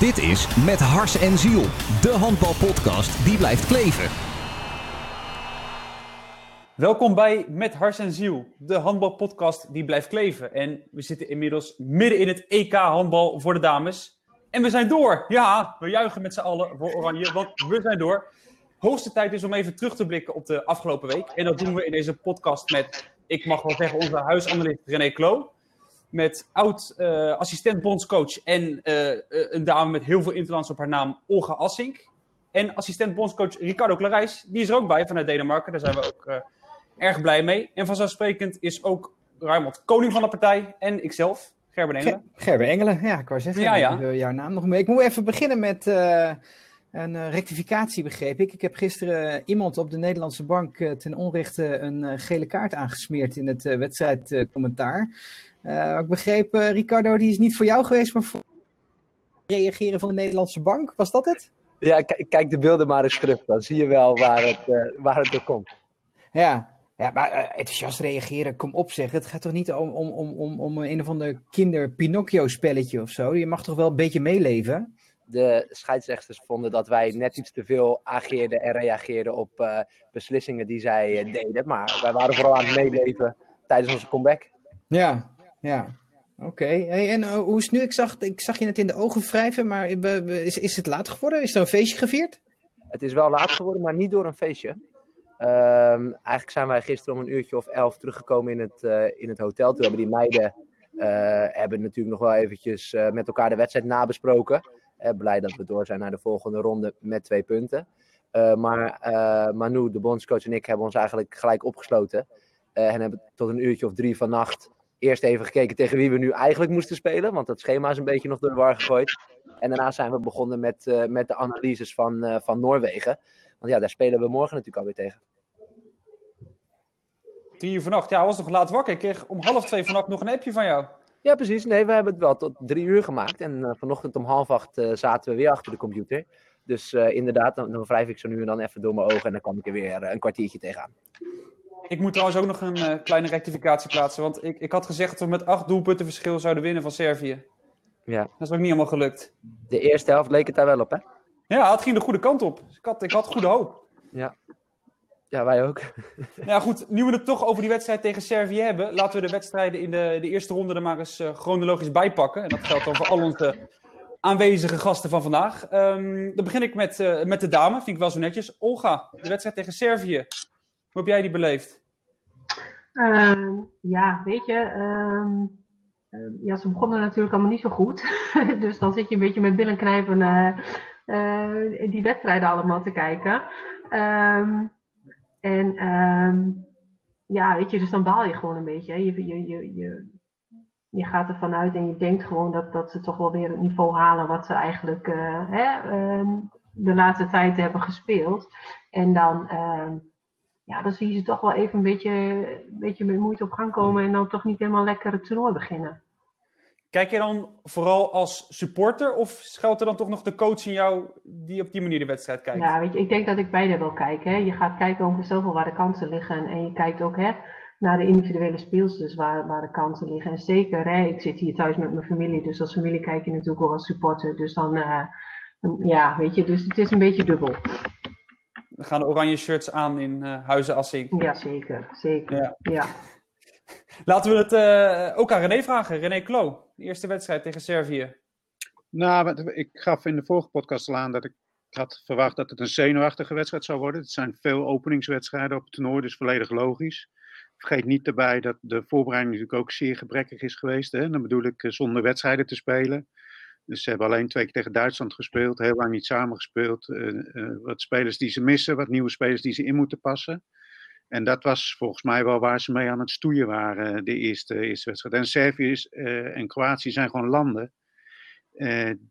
Dit is Met Hars en Ziel, de handbalpodcast die blijft kleven. Welkom bij Met Hars en Ziel, de handbalpodcast die blijft kleven. En we zitten inmiddels midden in het EK handbal voor de dames. En we zijn door. Ja, we juichen met z'n allen voor Oranje, want we zijn door. Hoogste tijd is om even terug te blikken op de afgelopen week. En dat doen we in deze podcast met, ik mag wel zeggen, onze huisanalist René Klo met oud-assistent bondscoach en uh, een dame met heel veel interlands op haar naam, Olga Assink. En assistent bondscoach Ricardo Clarijs, die is er ook bij vanuit Denemarken. Daar zijn we ook uh, erg blij mee. En vanzelfsprekend is ook Raymond koning van de partij en ikzelf, Gerben Engelen. Gerben Engelen, ja, ik wou zeggen, ja, ja. Ik wil jouw naam nog mee. Ik moet even beginnen met een rectificatie, begreep ik. Ik heb gisteren iemand op de Nederlandse bank ten onrechte een gele kaart aangesmeerd in het wedstrijdcommentaar. Uh, ik begreep, uh, Ricardo, die is niet voor jou geweest, maar voor reageren van de Nederlandse bank. Was dat het? Ja, kijk de beelden maar eens terug. Dan zie je wel waar het, uh, waar het door komt. Ja, ja maar enthousiast reageren, kom op zeg. Het gaat toch niet om, om, om, om, om een of ander kinder-Pinocchio-spelletje of zo? Je mag toch wel een beetje meeleven? De scheidsrechters vonden dat wij net iets te veel ageerden en reageerden op beslissingen die zij deden. Maar wij waren vooral aan het meeleven tijdens onze comeback. Ja, ja, oké. En uh, hoe is het nu? Ik zag, ik zag je net in de ogen wrijven, maar is, is het laat geworden? Is er een feestje gevierd? Het is wel laat geworden, maar niet door een feestje. Um, eigenlijk zijn wij gisteren om een uurtje of elf teruggekomen in het, uh, in het hotel. Toen hebben die meiden uh, hebben natuurlijk nog wel eventjes met elkaar de wedstrijd nabesproken. blij dat we door zijn naar de volgende ronde met twee punten. maar Manu, de bondscoach en ik hebben ons eigenlijk gelijk opgesloten. en hebben tot een uurtje of drie vannacht eerst even gekeken tegen wie we nu eigenlijk moesten spelen. Want dat schema is een beetje nog door de war gegooid. En daarna zijn we begonnen met, uh, met de analyses van, uh, van Noorwegen. Want ja, daar spelen we morgen natuurlijk alweer tegen. Tien uur vannacht. Ja, was nog laat wakker. Ik kreeg om half twee vannacht nog een appje van jou. Ja, precies. Nee, we hebben het wel tot drie uur gemaakt. En uh, vanochtend om half acht zaten we weer achter de computer. Dus inderdaad, dan, dan wrijf ik zo nu en dan even door mijn ogen. En dan kom ik er weer een kwartiertje tegenaan. Ik moet trouwens ook nog een uh, kleine rectificatie plaatsen. Want ik, ik had gezegd dat we met acht doelpunten verschil zouden winnen van Servië. Ja. Dat is ook niet helemaal gelukt. De eerste helft leek het daar wel op, hè? Ja, het ging de goede kant op. Ik had, ik had goede hoop. Ja. Ja, wij ook. ja, goed. Nu we het toch over die wedstrijd tegen Servië hebben, laten we de wedstrijden in de, de eerste ronde er maar eens uh, chronologisch bij pakken. En dat geldt dan voor al onze aanwezige gasten van vandaag. Um, dan begin ik met, uh, met de dame, vind ik wel zo netjes. Olga, de wedstrijd tegen Servië. Hoe heb jij die beleefd? Uh, ja, weet je, uh, uh, ja, ze begonnen natuurlijk allemaal niet zo goed. dus dan zit je een beetje met billen knijpen uh, die wedstrijden allemaal te kijken. En ehm, ja, weet je, dus dan baal je gewoon een beetje. Je, je, je, je, je gaat ervan uit en je denkt gewoon dat, dat ze toch wel weer het niveau halen wat ze eigenlijk hè, de laatste tijd hebben gespeeld. En dan ja, dan zie je ze toch wel even een beetje, een beetje met moeite op gang komen en dan toch niet helemaal lekker het toernooi beginnen. Kijk je dan vooral als supporter of schuilt er dan toch nog de coach in jou die op die manier de wedstrijd kijkt? Ja, weet je, ik denk dat ik beide wil kijken. Hè. Je gaat kijken over zoveel waar de kansen liggen en je kijkt ook hè, naar de individuele speelsters waar, waar de kansen liggen. En zeker, hè, ik zit hier thuis met mijn familie, dus als familie kijk je natuurlijk ook als supporter. Dus dan, uh, ja, weet je, dus het is een beetje dubbel. We gaan de oranje shirts aan in uh, Huizen Assink. Ja, zeker. zeker. Ja. ja. Laten we het uh, ook aan René vragen. René Klo, de eerste wedstrijd tegen Servië. Nou, ik gaf in de vorige podcast al aan dat ik had verwacht dat het een zenuwachtige wedstrijd zou worden. Het zijn veel openingswedstrijden op het toernooi, dus volledig logisch. Vergeet niet daarbij dat de voorbereiding natuurlijk ook zeer gebrekkig is geweest. Hè? Dan bedoel ik zonder wedstrijden te spelen. Dus ze hebben alleen twee keer tegen Duitsland gespeeld, heel lang niet samengespeeld. Uh, uh, wat spelers die ze missen, wat nieuwe spelers die ze in moeten passen. En dat was volgens mij wel waar ze mee aan het stoeien waren, de eerste, eerste wedstrijd. En Servië is, uh, en Kroatië zijn gewoon landen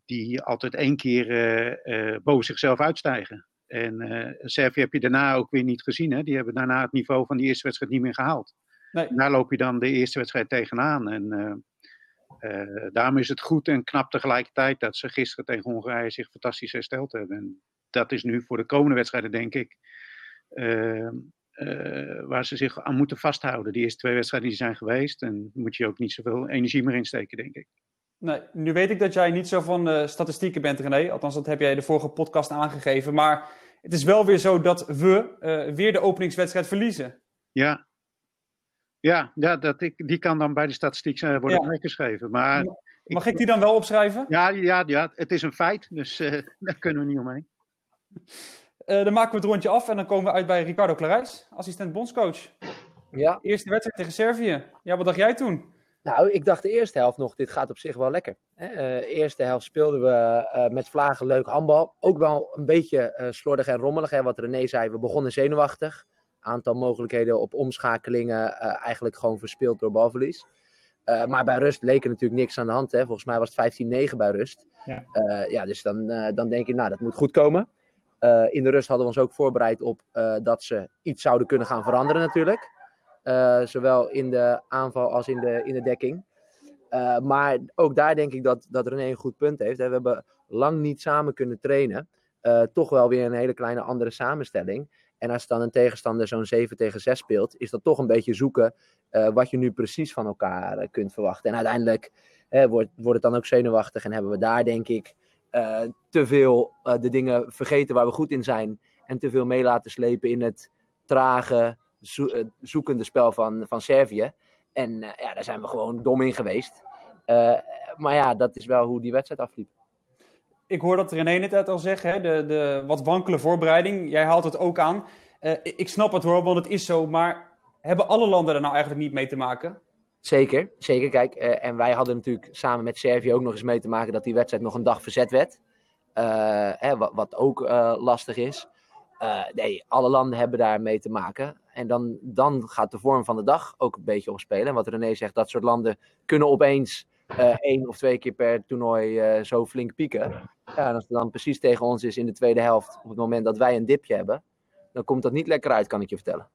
die altijd één keer boven zichzelf uitstijgen. En Servië heb je daarna ook weer niet gezien. Hè? Die hebben daarna het niveau van die eerste wedstrijd niet meer gehaald. Nee. Daar loop je dan de eerste wedstrijd tegenaan. En uh, daarom is het goed en knap tegelijkertijd dat ze gisteren tegen Hongarije zich fantastisch hersteld hebben. En dat is nu voor de komende wedstrijden, denk ik, uh, uh, waar ze zich aan moeten vasthouden. Die eerste twee wedstrijden die zijn geweest. En moet je ook niet zoveel energie meer insteken, denk ik. Nee, nu weet ik dat jij niet zo van uh, statistieken bent, René. Althans, dat heb jij de vorige podcast aangegeven. Maar het is wel weer zo dat we weer de openingswedstrijd verliezen. Ja, ja, ja dat ik, die kan dan bij de statistiek uh, worden ja. meegeschreven. Maar Mag ik die dan wel opschrijven? Ja, ja, ja het is een feit, dus daar kunnen we niet omheen. dan maken we het rondje af en dan komen we uit bij Ricardo Clarijs, assistent bondscoach. Ja. Eerste wedstrijd tegen Servië. Ja, wat dacht jij toen? Nou, ik dacht de eerste helft nog, dit gaat op zich wel lekker. Uh, eerste helft speelden we uh, met vlagen leuk handbal. Ook wel een beetje uh, slordig en rommelig. Hè, wat René zei, we begonnen zenuwachtig. Aantal mogelijkheden op omschakelingen eigenlijk gewoon verspeeld door balverlies. maar bij rust leek er natuurlijk niks aan de hand. Hè. Volgens mij was het 15-9 bij rust. Ja, ja dus dan, dan denk je, nou dat moet goed komen. in de rust hadden we ons ook voorbereid op dat ze iets zouden kunnen gaan veranderen natuurlijk. Zowel in de aanval als in de, in de dekking. Maar ook daar denk ik dat, dat René een goed punt heeft. Hè. We hebben lang niet samen kunnen trainen. Toch wel weer een hele kleine andere samenstelling. En als dan een tegenstander zo'n 7 tegen 6 speelt, is dat toch een beetje zoeken wat je nu precies van elkaar kunt verwachten. En uiteindelijk wordt, wordt het dan ook zenuwachtig en hebben we daar denk ik te veel de dingen vergeten waar we goed in zijn. En te veel mee laten slepen in het trage, zoekende spel van, van Servië. En ja, daar zijn we gewoon dom in geweest. Maar ja, dat is wel hoe die wedstrijd afliep. Ik hoor dat René net al zegt, hè, de, de wat wankele voorbereiding. Jij haalt het ook aan. Uh, ik snap het hoor, want het is zo. Maar hebben alle landen er nou eigenlijk niet mee te maken? Zeker, zeker. Kijk, en wij hadden natuurlijk samen met Servië ook nog eens mee te maken dat die wedstrijd nog een dag verzet werd. Hè, wat, ook lastig is. nee, alle landen hebben daar mee te maken. En dan, dan gaat de vorm van de dag ook een beetje opspelen. En wat René zegt, dat soort landen kunnen opeens één of twee keer per toernooi uh, zo flink pieken. Ja, en als het dan precies tegen ons is in de tweede helft, op het moment dat wij een dipje hebben, dan komt dat niet lekker uit, kan ik je vertellen.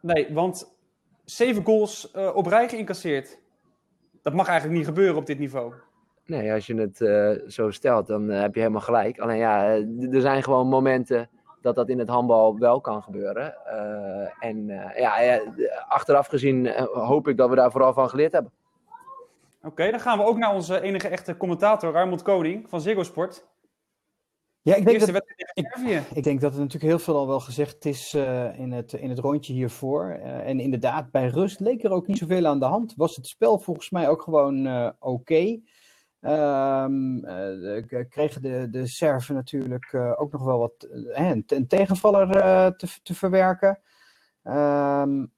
Nee, want zeven goals uh, op rij geïncasseerd. Dat mag eigenlijk niet gebeuren op dit niveau. Nee, als je het uh, zo stelt, dan uh, heb je helemaal gelijk. Alleen ja, er zijn gewoon momenten dat dat in het handbal wel kan gebeuren. Uh, en ja, achteraf gezien hoop ik dat we daar vooral van geleerd hebben. Oké, okay, dan gaan we ook naar onze enige echte commentator, Raymond Koning van Ziggo Sport. Ja, ik denk, dat, ik, ik, denk dat er natuurlijk heel veel al wel gezegd is in, het, in het rondje hiervoor. en inderdaad, bij rust leek er ook niet zoveel aan de hand. Was het spel volgens mij ook gewoon oké. Okay. Um, uh, kregen de, de Serven natuurlijk ook nog wel wat een, een, tegenvaller te, te, verwerken. Um,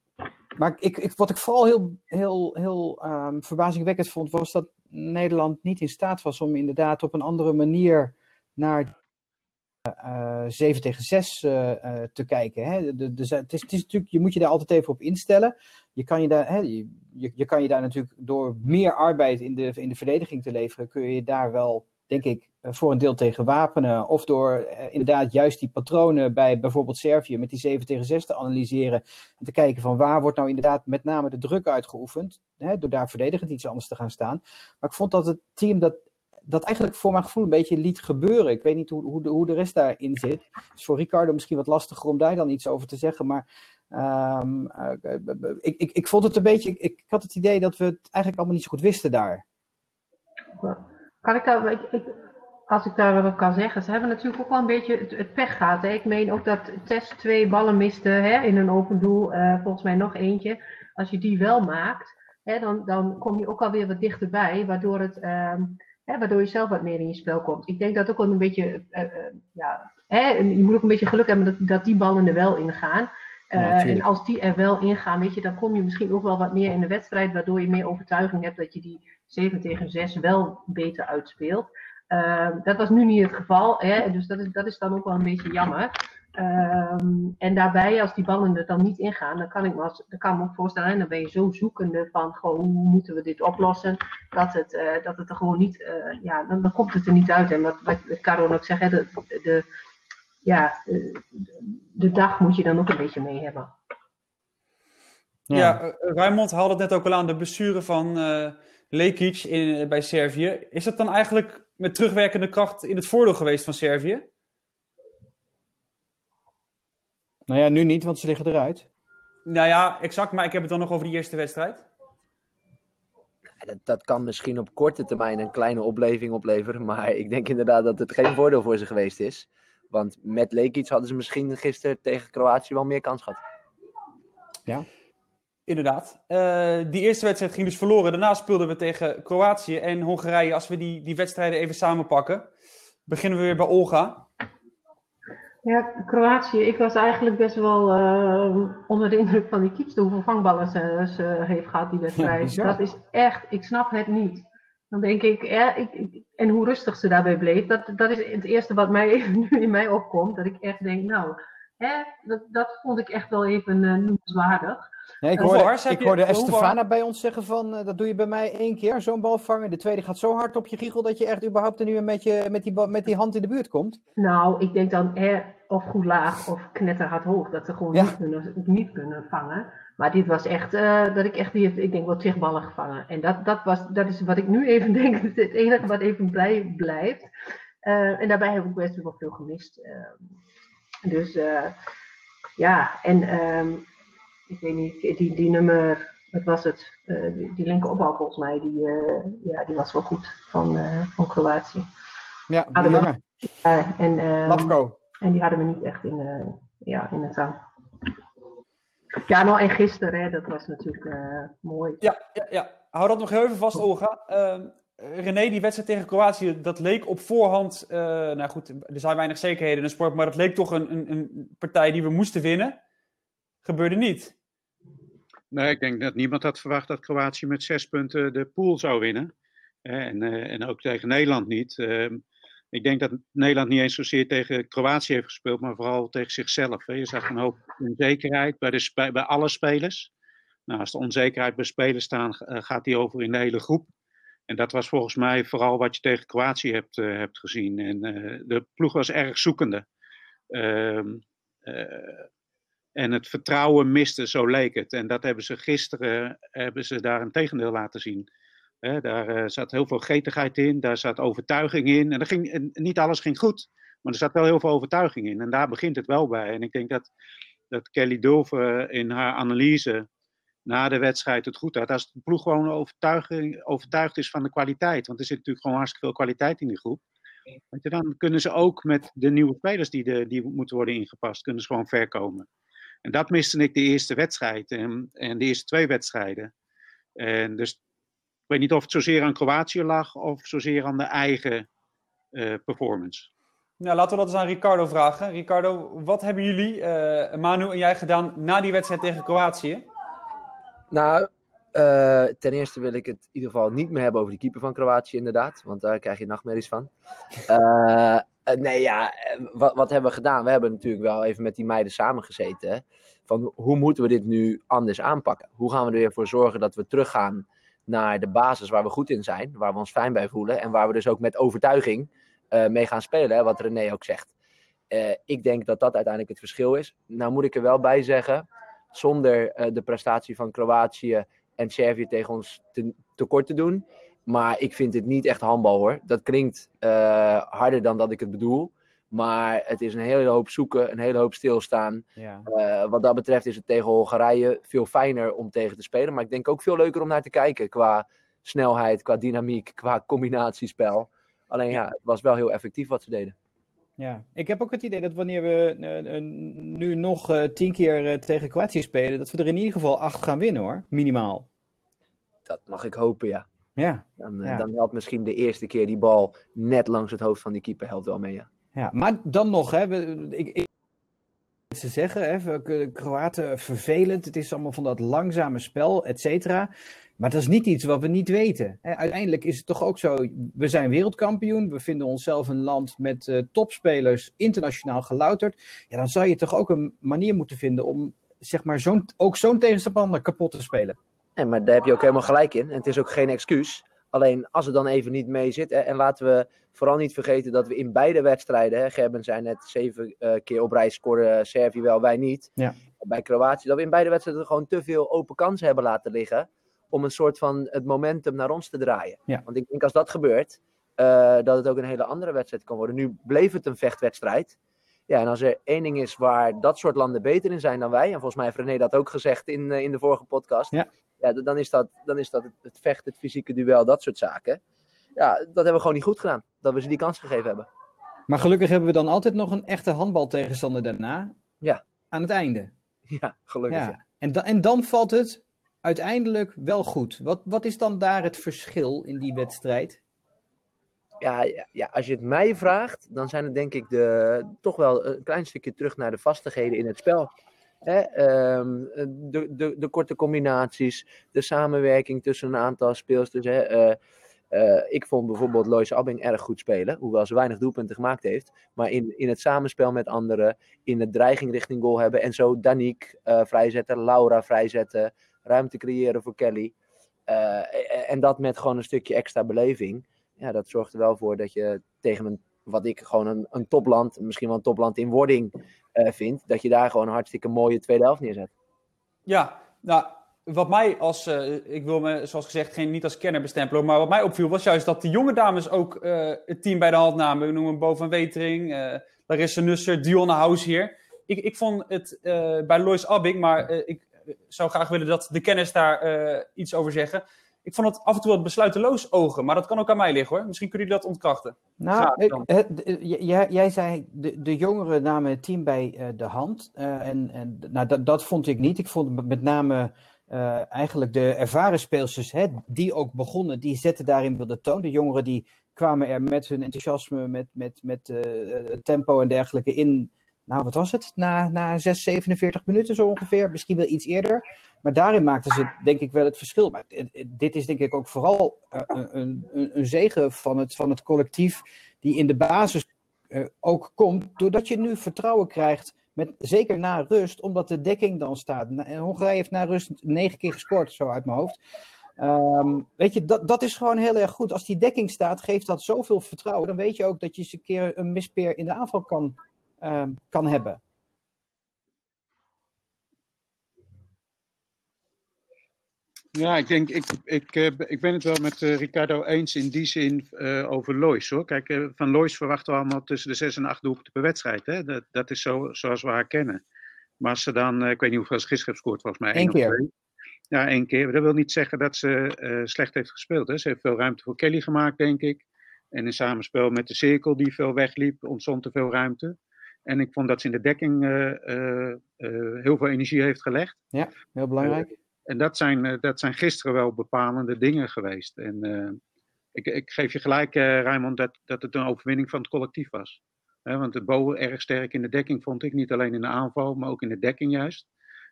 maar ik, ik, wat ik vooral heel, heel, heel um, verbazingwekkend vond, was dat Nederland niet in staat was om inderdaad op een andere manier naar uh, 7 tegen 6 uh, uh, te kijken. Hè. Het, is, het is natuurlijk, je moet je daar altijd even op instellen. Je kan je daar, hè, je, je, kan je daar natuurlijk door meer arbeid in de, in de verdediging te leveren, kun je daar wel, denk ik, voor een deel tegen wapenen. Of door inderdaad juist die patronen bij bijvoorbeeld Servië met die 7 tegen 6 te analyseren. En te kijken van waar wordt nou inderdaad met name de druk uitgeoefend. Hè, door daar verdedigend iets anders te gaan staan. Maar ik vond dat het team dat dat eigenlijk voor mijn gevoel een beetje liet gebeuren. Ik weet niet hoe, hoe, de, hoe de rest daarin zit. Is voor Ricardo misschien wat lastiger om daar dan iets over te zeggen. Maar um, uh, ik, ik, ik vond het een beetje. Ik, ik, had het idee dat we het eigenlijk allemaal niet zo goed wisten daar. Kan ik daar. Als ik daar wat kan zeggen. Ze hebben natuurlijk ook wel een beetje het, pech gehad. Hè? Ik meen ook dat Tess twee ballen miste hè, in een open doel. Uh, volgens mij nog eentje. Als je die wel maakt, hè, dan, dan kom je ook alweer wat dichterbij. Waardoor het. Um, Hè, waardoor je zelf wat meer in je spel komt. Ik denk dat ook wel een beetje, uh, uh, ja, hè, je moet ook een beetje geluk hebben dat, dat die ballen er wel in gaan. Uh, ja, en als die er wel in gaan, weet je, dan kom je misschien ook wel wat meer in de wedstrijd, waardoor je meer overtuiging hebt dat je die 7 tegen 6 wel beter uitspeelt. dat was nu niet het geval, hè, dus dat is, dat is dan ook wel een beetje jammer. Um, en daarbij, als die ballen er dan niet ingaan, dan kan ik me, als, dan kan ik me ook voorstellen, en dan ben je zo zoekende van gewoon, hoe moeten we dit oplossen, dat het, uh, dat het er gewoon niet, uh, ja, dan, dan, komt het er niet uit. En wat, wat Caron ook zegt, hè, de, de, ja, de, dag moet je dan ook een beetje mee hebben. Ja, ja Raymond haalde het net ook al aan, de blessure van uh, Lekic in, bij Servië. Is dat dan eigenlijk met terugwerkende kracht in het voordeel geweest van Servië? Nou ja, nu niet, want ze liggen eruit. Nou ja, exact. Maar ik heb het dan nog over die eerste wedstrijd. Dat, dat kan misschien op korte termijn een kleine opleving opleveren. Maar ik denk inderdaad dat het geen voordeel voor ze geweest is. Want met Lekic hadden ze misschien gisteren tegen Kroatië wel meer kans gehad. Inderdaad. Eh, die eerste wedstrijd ging dus verloren. Daarna speelden we tegen Kroatië en Hongarije. Als we die, die wedstrijden even samenpakken, beginnen we weer bij Olga. Ja, Kroatië. Ik was eigenlijk best wel eh, onder de indruk van die kiepste hoeveel vangballen ze, ze heeft gehad die wedstrijd. dat is echt, ik snap het niet. Dan denk ik, ja, ik, ik- en hoe rustig ze daarbij bleef. Dat, dat is het eerste wat mij even nu in mij opkomt. Dat ik echt denk, nou, hè, dat, dat vond ik echt wel even eh, noemenswaardig. Ja, ik Hoeveel hoorde, ik je- hoorde Estefana bij ons zeggen van, eh, dat doe je bij mij één keer, zo'n bal vangen. De tweede gaat zo hard op je giegel dat je echt überhaupt er nu met, je, met, die, met die hand in de buurt komt. Nou, ik denk dan hè, of goed laag of knetterhard hoog. Dat ze gewoon Ja. niet, kunnen, niet kunnen vangen. Maar dit was echt, eh, dat ik echt, die heeft, ik denk wel tig ballen gevangen. En dat, dat, was, dat is wat ik nu even denk, het enige wat even blij blijft. Eh, en daarbij heb ik best wel veel gemist. Eh, dus eh, ja, en ehm, ik weet niet, die, die nummer, wat was het? Die, die linker opbouw volgens mij, die, ja, die was wel goed van, van Kroatië. Ja, die. Ja, en, ehm, Latko. en die hadden we niet echt in, ja, in het zang. Ja, nou en gisteren, hè, dat was natuurlijk eh, mooi. Ja, ja, ja, hou dat nog heel even vast, Olga. Ehm, René, die wedstrijd tegen Kroatië, dat leek op voorhand, eh, nou goed, er zijn weinig zekerheden in de sport, maar dat leek toch een, een, een partij die we moesten winnen. Gebeurde niet. Nee, ik denk dat niemand had verwacht dat Kroatië met zes punten de pool zou winnen. Hè, En, eh, en ook tegen Nederland niet. Ehm, ik denk dat Nederland niet eens zozeer tegen Kroatië heeft gespeeld, maar vooral tegen zichzelf. Hè. Je zag een hoop onzekerheid bij, de, bij alle spelers. Nou, als de onzekerheid bij spelers staan, eh, gaat die over in de hele groep. En dat was volgens mij vooral wat je tegen Kroatië hebt, eh, hebt gezien. En eh, de ploeg was erg zoekende. Ehm, eh, en het vertrouwen miste, zo leek het. En dat hebben ze gisteren, hebben ze daar een tegendeel laten zien. Daar eh, zat heel veel gretigheid in, daar zat overtuiging in. En, ging, niet alles ging goed, maar er zat wel heel veel overtuiging in. En daar begint het wel bij. En ik denk dat, dat Kelly Dulve in haar analyse na de wedstrijd het goed had. Als de ploeg gewoon overtuiging, overtuigd is van de kwaliteit. Want er zit natuurlijk gewoon hartstikke veel kwaliteit in die groep. Dan kunnen ze ook met de nieuwe spelers die, de, die moeten worden ingepast, kunnen ze gewoon ver komen. En dat miste ik de eerste wedstrijd en, en de eerste twee wedstrijden. En dus weet niet of het zozeer aan Kroatië lag of zozeer aan de eigen eh, performance. Nou, laten we dat eens aan Ricardo vragen. Ricardo, wat hebben jullie, eh, Manu en jij, gedaan na die wedstrijd tegen Kroatië? Nou, eh, ten eerste wil ik het in ieder geval niet meer hebben over de keeper van Kroatië, inderdaad. Want daar krijg je nachtmerries van. Eh, eh, nee, ja, wat, wat hebben we gedaan? We hebben natuurlijk wel even met die meiden samengezeten. Van hoe moeten we dit nu anders aanpakken? Hoe gaan we er weer voor zorgen dat we teruggaan naar de basis waar we goed in zijn, waar we ons fijn bij voelen en waar we dus ook met overtuiging eh, mee gaan spelen, hè, wat René ook zegt. Eh, ik denk dat dat uiteindelijk het verschil is. Nou moet ik er wel bij zeggen, zonder eh, de prestatie van Kroatië en Servië tegen ons te, tekort te doen. Maar ik vind het niet echt handbal hoor. Dat klinkt harder dan dat ik het bedoel. Maar het is een hele hoop zoeken, een hele hoop stilstaan. Ja. Eh, wat dat betreft is het tegen Hongarije veel fijner om tegen te spelen. Maar ik denk ook veel leuker om naar te kijken. Qua snelheid, qua dynamiek, qua combinatiespel. Alleen ja, het was wel heel effectief wat ze deden. Ja, ik heb ook het idee dat wanneer we eh, eh, nu nog tien keer tegen Kroatië spelen, dat we er in ieder geval acht gaan winnen hoor, minimaal. Dat mag ik hopen, ja. Ja, Dan, Ja. dan helpt misschien de eerste keer die bal net langs het hoofd van die keeper helpt wel mee, ja. Ja. maar dan nog, hè, ik, ik, ze zeggen, hè, Kroaten vervelend, het is allemaal van dat langzame spel, et cetera. Maar dat is niet iets wat we niet weten. Hè. Uiteindelijk is het toch ook zo, we zijn wereldkampioen, we vinden onszelf een land met eh, topspelers, internationaal gelouterd. Ja, dan zou je toch ook een manier moeten vinden om zeg maar, zo'n, ook zo'n tegenstander kapot te spelen. Nee, maar daar heb je ook helemaal gelijk in. En het is ook geen excuus. Alleen als het dan even niet mee zit. En laten we vooral niet vergeten dat we in beide wedstrijden. Hè, Gerben zei net zeven eh, keer op rij scoren Servië wel, wij niet. Ja. Bij Kroatië. Dat we in beide wedstrijden gewoon te veel open kansen hebben laten liggen. Om een soort van het momentum naar ons te draaien. Ja. Want ik denk als dat gebeurt. eh, dat het ook een hele andere wedstrijd kan worden. Nu bleef het een vechtwedstrijd. Ja, en als er één ding is waar dat soort landen beter in zijn dan wij. En volgens mij heeft René dat ook gezegd in, eh, in de vorige podcast. Ja. Ja, dan is dat, dan is dat het, het vechten, het fysieke duel, dat soort zaken. Ja, dat hebben we gewoon niet goed gedaan. Dat we ze die kans gegeven hebben. Maar gelukkig hebben we dan altijd nog een echte handbaltegenstander daarna. Ja. Aan het einde. Ja, gelukkig. Ja. Ja. En, da- en dan valt het uiteindelijk wel goed. Wat, wat is dan daar het verschil in die wedstrijd? Ja, ja, ja, als je het mij vraagt, dan zijn het denk ik de, toch wel een klein stukje terug naar de vastigheden in het spel. Ehm, de, de, de korte combinaties, de samenwerking tussen een aantal speelsters. Hè, eh, eh, ik vond bijvoorbeeld Lois Abbing erg goed spelen, hoewel ze weinig doelpunten gemaakt heeft. Maar in, in het samenspel met anderen, in de dreiging richting goal hebben. En zo Danique eh, vrijzetten, Laura vrijzetten, ruimte creëren voor Kelly. En dat met gewoon een stukje extra beleving ja, dat zorgt er wel voor dat je tegen een, wat ik gewoon een, een topland, misschien wel een topland in wording eh vind, dat je daar gewoon hartstikke mooie tweede helft neerzet. Ja, nou, wat mij als, eh, ik wil me zoals gezegd geen, niet als kenner bestempelen, maar wat mij opviel was juist dat de jonge dames ook eh, het team bij de hand namen. We noemen Bo van Wetering, eh Larissa Nusser, Dionne Housheer. Ik, ik vond het bij Lois Abbing, maar ik zou graag willen dat de kennis daar iets over zeggen. Ik vond het af en toe wat besluiteloos ogen, maar dat kan ook aan mij liggen hoor. Misschien kunnen jullie dat ontkrachten. Nou, ik- het- de- j- jij, jij zei de, de jongeren namen het team bij eh, de hand. eh, en en nou, dat, dat vond ik niet. Ik vond met name eh, eigenlijk de ervaren speelsters, hè, die ook begonnen, die zetten daarin wel de toon. De jongeren die kwamen er met hun enthousiasme, met, met, met eh, eh, tempo en dergelijke in. Nou, wat was het? Na, na 6, 47 minuten zo ongeveer. Misschien wel iets eerder. Maar daarin maakten ze denk ik wel het verschil. Maar het- het- dit is denk ik ook vooral eh, een, een, een, zegen van het, van het collectief die in de basis eh, ook komt. Doordat je nu vertrouwen krijgt, met, zeker na rust, omdat de dekking dan staat. Hongarije heeft na rust negen keer gescoord, zo uit mijn hoofd. Ehm, weet je, dat, dat is gewoon heel erg goed. Als die dekking staat, geeft dat zoveel vertrouwen. Dan weet je ook dat je eens een keer een mispeer in de aanval kan, ehm, kan hebben. Ja, ik denk, ik, ik, eh, ik ben het wel met eh, Ricardo eens in die zin eh, over Lois hoor. Kijk, van Lois verwachten we allemaal tussen de 6 en 8 doelpunten per wedstrijd. Hè? Dat, dat is zo, zoals we haar kennen. Maar als ze dan, ik weet niet hoeveel ze gisteren heeft gescoord, volgens mij Eén keer. twee. Ja, één keer. Dat wil niet zeggen dat ze slecht heeft gespeeld. Hè? Ze heeft veel ruimte voor Kelly gemaakt, denk ik. En in samenspel met de cirkel die veel wegliep, ontstond er veel ruimte. En ik vond dat ze in de dekking heel veel energie heeft gelegd. Heel belangrijk. En dat zijn, eh, dat zijn gisteren wel bepalende dingen geweest. En eh, ik, ik geef je gelijk, eh Raymond, dat, dat het een overwinning van het collectief was. Want de Bo erg sterk in de dekking vond ik, niet alleen in de aanval, maar ook in de dekking juist.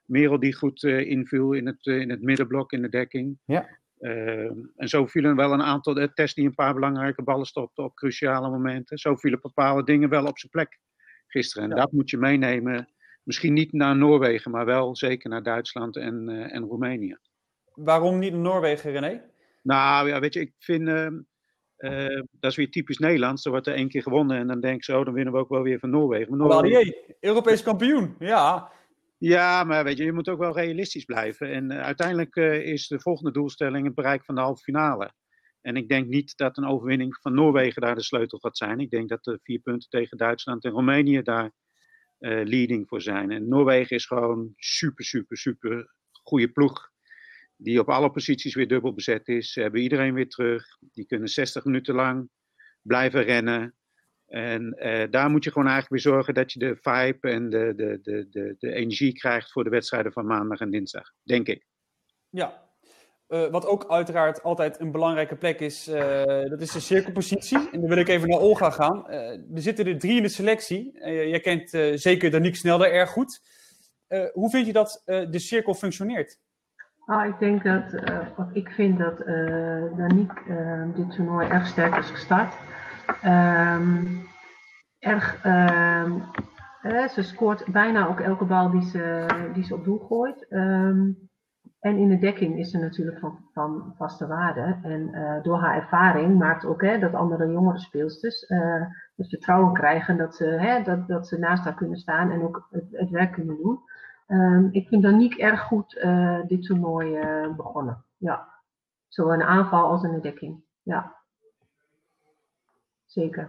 Merel die goed eh, inviel in het, in het middenblok in de dekking. Ja. En zo vielen wel een aantal, uh, Tess die een paar belangrijke ballen stopte op cruciale momenten. Zo vielen bepaalde dingen wel op zijn plek gisteren. En dat moet je meenemen. Misschien niet naar Noorwegen, maar wel zeker naar Duitsland en, eh, en Roemenië. Waarom niet Noorwegen, René? Nou ja, weet je, ik vind. ehm, eh, dat is weer typisch Nederlands. Er wordt er één keer gewonnen en dan denk ik zo, dan winnen we ook wel weer van Noorwegen. Maar Noorwegen- Europees kampioen. Ja, ja, maar weet je, je moet ook wel realistisch blijven. En eh, uiteindelijk eh, is de volgende doelstelling het bereik van de halve finale. En ik denk niet dat een overwinning van Noorwegen daar de sleutel gaat zijn. Ik denk dat de vier punten tegen Duitsland en Roemenië daar eh, leading voor zijn. En Noorwegen is gewoon super, super, super goede ploeg. Die op alle posities weer dubbel bezet is. Ze hebben iedereen weer terug. Die kunnen 60 minuten lang blijven rennen. En eh, daar moet je gewoon eigenlijk weer zorgen dat je de vibe en de, de, de, de, de energie krijgt voor de wedstrijden van maandag en dinsdag. Denk ik. ja. Eh, wat ook uiteraard altijd een belangrijke plek is, eh, dat is de cirkelpositie. En dan wil ik even naar Olga gaan. Eh, er zitten er drie in de selectie. Jij kent zeker Danique Snelder erg goed. Hoe vind je dat de cirkel functioneert? Ah, ik denk dat, ik vind dat Danique dit toernooi erg sterk is gestart. Ehm, erg, ehm, eh, ze scoort bijna ook elke bal die ze, die ze op doel gooit. Ehm, en in de dekking is ze natuurlijk van, van vaste waarde. En eh, door haar ervaring maakt ook hè, dat andere jongere speelsters eh, het vertrouwen krijgen dat ze, hè, dat, dat ze naast haar kunnen staan en ook het, het werk kunnen doen. Ehm, ik vind Danique erg goed eh, dit toernooi begonnen. Ja. Zowel de aanval als de dekking. Ja. Zeker.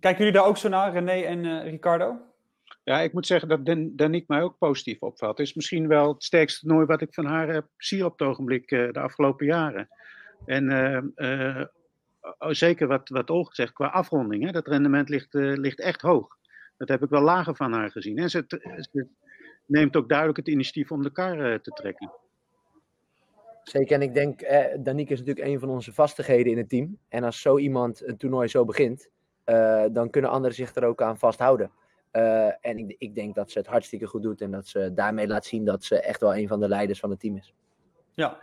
Kijken jullie daar ook zo naar, René en Ricardo? Ja, ik moet zeggen dat Dan- Danique mij ook positief opvalt. Het is misschien wel het sterkste toernooi wat ik van haar heb zie op het ogenblik eh, de afgelopen jaren. En eh, eh, oh, zeker wat, wat Olga zegt qua afronding. Hè, dat rendement ligt, eh, ligt echt hoog. Dat heb ik wel lager van haar gezien. En ze, neemt ook duidelijk het initiatief om de kar eh, te trekken. Zeker, en ik denk, eh, Danique is natuurlijk een van onze vastigheden in het team. En als zo iemand een toernooi zo begint, eh, dan kunnen anderen zich er ook aan vasthouden. Eh, en ik, ik denk dat ze het hartstikke goed doet en dat ze daarmee laat zien dat ze echt wel een van de leiders van het team is. Ja,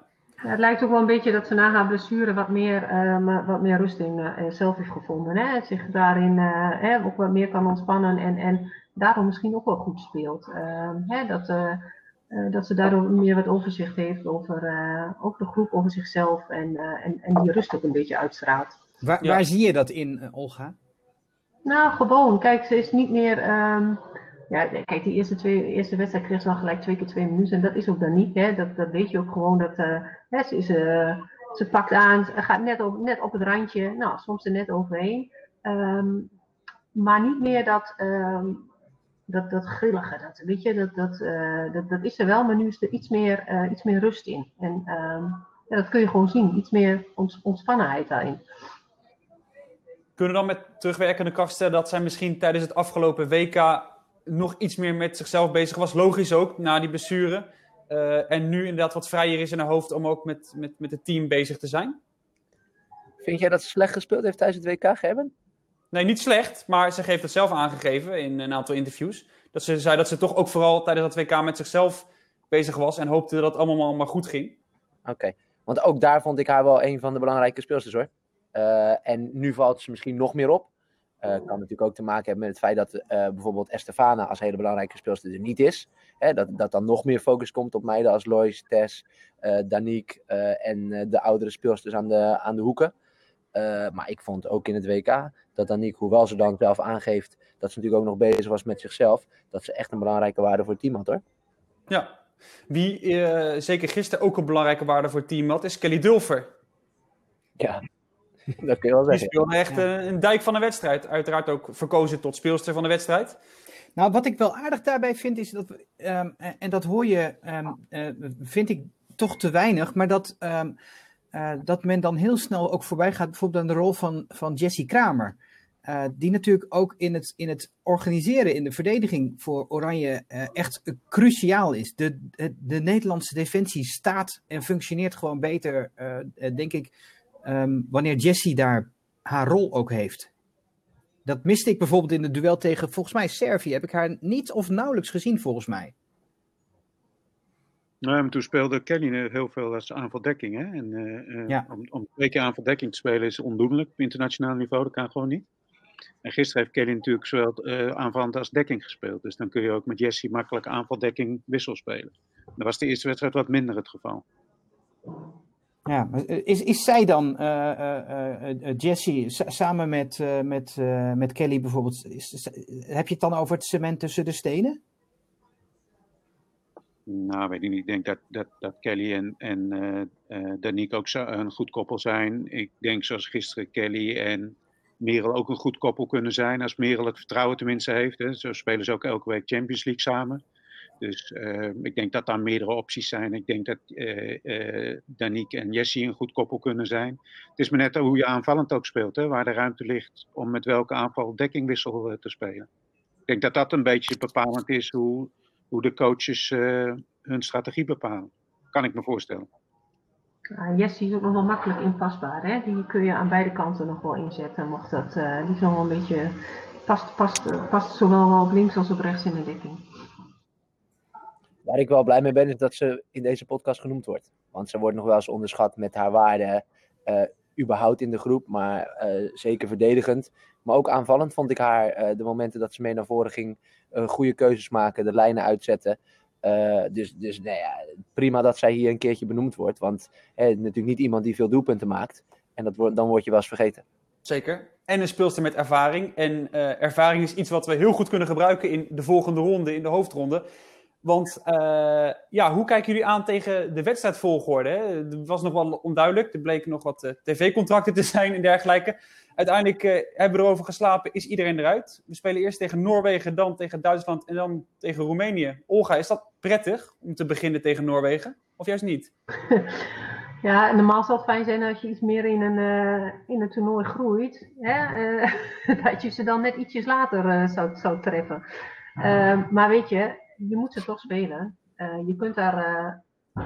Ja, het lijkt ook wel een beetje dat ze na haar blessure wat meer, ehm, wat meer rust in eh, zelf heeft gevonden. Hè? Zich daarin eh, hè, ook wat meer kan ontspannen en, en daardoor misschien ook wel goed speelt. Ehm, hè? Dat, eh, eh, dat ze daardoor meer wat overzicht heeft over, eh, over de groep, over zichzelf en, eh, en, en die rust ook een beetje uitstraalt. Waar, Ja. waar zie je dat in, eh, Olga? Nou, gewoon. Kijk, ze is niet meer. ehm, ja, kijk, die eerste, twee, eerste wedstrijd kreeg ze dan gelijk twee keer twee minuten. En dat is ook dan niet. Hè? Dat, dat weet je ook gewoon. Dat, eh, hè, ze, is, eh, ze pakt aan, ze gaat net op, net op het randje. Nou, soms er net overheen. Ehm, maar niet meer dat, ehm, dat, dat grillige. Dat, weet je, dat, dat, eh, dat, dat is er wel, maar nu is er iets meer, iets meer rust in. En ja, dat kun je gewoon zien. Iets meer ons, ontspannenheid daarin. Kunnen we dan met terugwerkende kracht stellen dat zij misschien tijdens het afgelopen WK nog iets meer met zichzelf bezig was? Logisch ook, na die blessure. Eh, en nu inderdaad wat vrijer is in haar hoofd om ook met, met, met het team bezig te zijn. Vind jij dat ze slecht gespeeld heeft tijdens het WK, Gerben? Nee, niet slecht, maar ze heeft het zelf aangegeven in een aantal interviews. Dat ze zei dat ze toch ook vooral tijdens dat WK met zichzelf bezig was en hoopte dat het allemaal maar goed ging. Oké, want ook daar vond ik haar wel een van de belangrijke speelsters hoor. Eh, en nu valt ze misschien nog meer op. Eh kan natuurlijk ook te maken hebben met het feit dat eh, bijvoorbeeld Estefana als hele belangrijke speelster er niet is. Hè, dat, dat dan nog meer focus komt op meiden als Lois, Tess, eh Danique en de oudere speelsters aan de, aan de hoeken. Maar ik vond ook in het WK dat Danique, hoewel ze dan zelf aangeeft dat ze natuurlijk ook nog bezig was met zichzelf, dat ze echt een belangrijke waarde voor het team had hoor. Ja. Wie zeker gisteren ook een belangrijke waarde voor het team had, is Kelly Dulfer. Ja, dat kun je wel Die zeggen. speelde echt eh, een dijk van de wedstrijd. Uiteraard ook verkozen tot speelster van de wedstrijd. Nou, wat ik wel aardig daarbij vind, is dat, ehm, en dat hoor je, ehm, eh, vind ik toch te weinig, maar dat, ehm, eh, dat men dan heel snel ook voorbij gaat, bijvoorbeeld aan de rol van, van Jessie Kramer. Eh, die natuurlijk ook in het, in het organiseren in de verdediging voor Oranje echt cruciaal is. De, de, de Nederlandse defensie staat en functioneert gewoon beter, denk ik, ehm, wanneer Jessie daar haar rol ook heeft. Dat miste ik bijvoorbeeld in het duel tegen, volgens mij, Servië. Heb ik haar niet of nauwelijks gezien, volgens mij. Nou, maar toen speelde Kelly heel veel als aanvaldekking. Hè? En, eh, eh, Ja. om, om twee keer aanvaldekking te spelen is ondoenlijk op internationaal niveau. Dat kan gewoon niet. En gisteren heeft Kelly natuurlijk zowel eh aanvallend als dekking gespeeld. Dus dan kun je ook met Jessie makkelijk aanvaldekking wissel spelen. Dat was de eerste wedstrijd wat minder het geval. Ja, maar is, is zij dan, eh, eh, eh, eh, Jessie, sa- samen met, eh, met, eh, met Kelly bijvoorbeeld, is, heb je het dan over het cement tussen de stenen? Nou, weet ik niet. Ik denk dat, dat, dat Kelly en, en eh eh, Danique ook een goed koppel zijn. Ik denk zoals gisteren Kelly en Merel ook een goed koppel kunnen zijn. Als Merel het vertrouwen tenminste heeft. Hè. Zo spelen ze ook elke week Champions League samen. Dus eh, ik denk dat daar meerdere opties zijn. Ik denk dat eh Danique en Jessie een goed koppel kunnen zijn. Het is maar net hoe je aanvallend ook speelt. Hè, waar de ruimte ligt om met welke aanval dekkingwissel eh, te spelen. Ik denk dat dat een beetje bepalend is hoe, hoe de coaches hun strategie bepalen. Kan ik me voorstellen. Ja, Jessie is ook nog wel makkelijk inpasbaar. Hè? Die kun je aan beide kanten nog wel inzetten. Mocht dat, die is nog wel een beetje, past, past, past zowel wel op links als op rechts in de dekking. Waar ik wel blij mee ben, is dat ze in deze podcast genoemd wordt. Want ze wordt nog wel eens onderschat met haar waarde, eh, überhaupt in de groep, maar eh, zeker verdedigend. Maar ook aanvallend vond ik haar, eh, de momenten dat ze mee naar voren ging, goede keuzes maken, de lijnen uitzetten. Dus dus nou ja, prima dat zij hier een keertje benoemd wordt. Want natuurlijk niet iemand die veel doelpunten maakt. En dat dan word je wel eens vergeten. Zeker. En een speelster met ervaring. En ervaring is iets wat we heel goed kunnen gebruiken in de volgende ronde, in de hoofdronde. Want eh, ja, hoe kijken jullie aan tegen de wedstrijdvolgorde? Het was nog wel onduidelijk. Er bleken nog wat eh, tv-contracten te zijn en dergelijke. Uiteindelijk eh, hebben we erover geslapen, is iedereen eruit. We spelen eerst tegen Noorwegen, dan tegen Duitsland en dan tegen Roemenië. Olga, is dat prettig om te beginnen tegen Noorwegen? Of juist niet? Ja, normaal zou het fijn zijn als je iets meer in een, in een toernooi groeit. Hè? dat je ze dan net ietsjes later zou, zou treffen. Eh, maar weet je, je moet ze toch spelen. Eh, je, kunt daar, eh,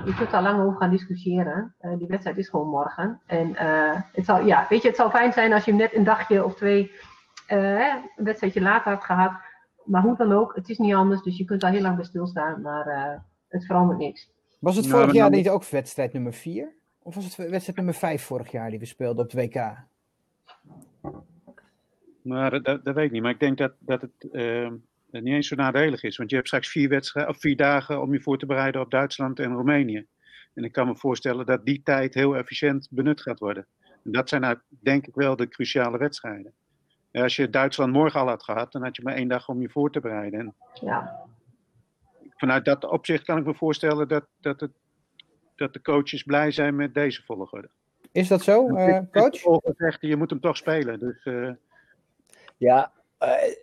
je kunt daar lang over gaan discussiëren. Eh, die wedstrijd is gewoon morgen. En eh, het, zou, ja, weet je, het zou fijn zijn als je hem net een dagje of twee eh, hè, een wedstrijdje later had gehad. Maar hoe dan ook, het is niet anders. Dus je kunt daar heel lang bij stilstaan. Maar eh, het verandert niks. Was het Nou, vorig jaar niet ook wedstrijd nummer 4? Of was het wedstrijd nummer 5 vorig jaar die we speelden op het WK? Maar dat, dat, dat weet ik niet. Maar ik denk dat, dat het eh, niet eens zo nadelig is. Want je hebt straks vier, wedstrijden, of vier dagen om je voor te bereiden op Duitsland en Roemenië. En ik kan me voorstellen dat die tijd heel efficiënt benut gaat worden. En dat zijn nou, denk ik wel de cruciale wedstrijden. Ja, als je Duitsland morgen al had gehad, dan had je maar één dag om je voor te bereiden. En Ja, vanuit dat opzicht kan ik me voorstellen dat, dat, het, dat de coaches blij zijn met deze volgorde. Is dat zo, eh, coach? Je moet hem toch spelen. Dus eh, Ja, eh,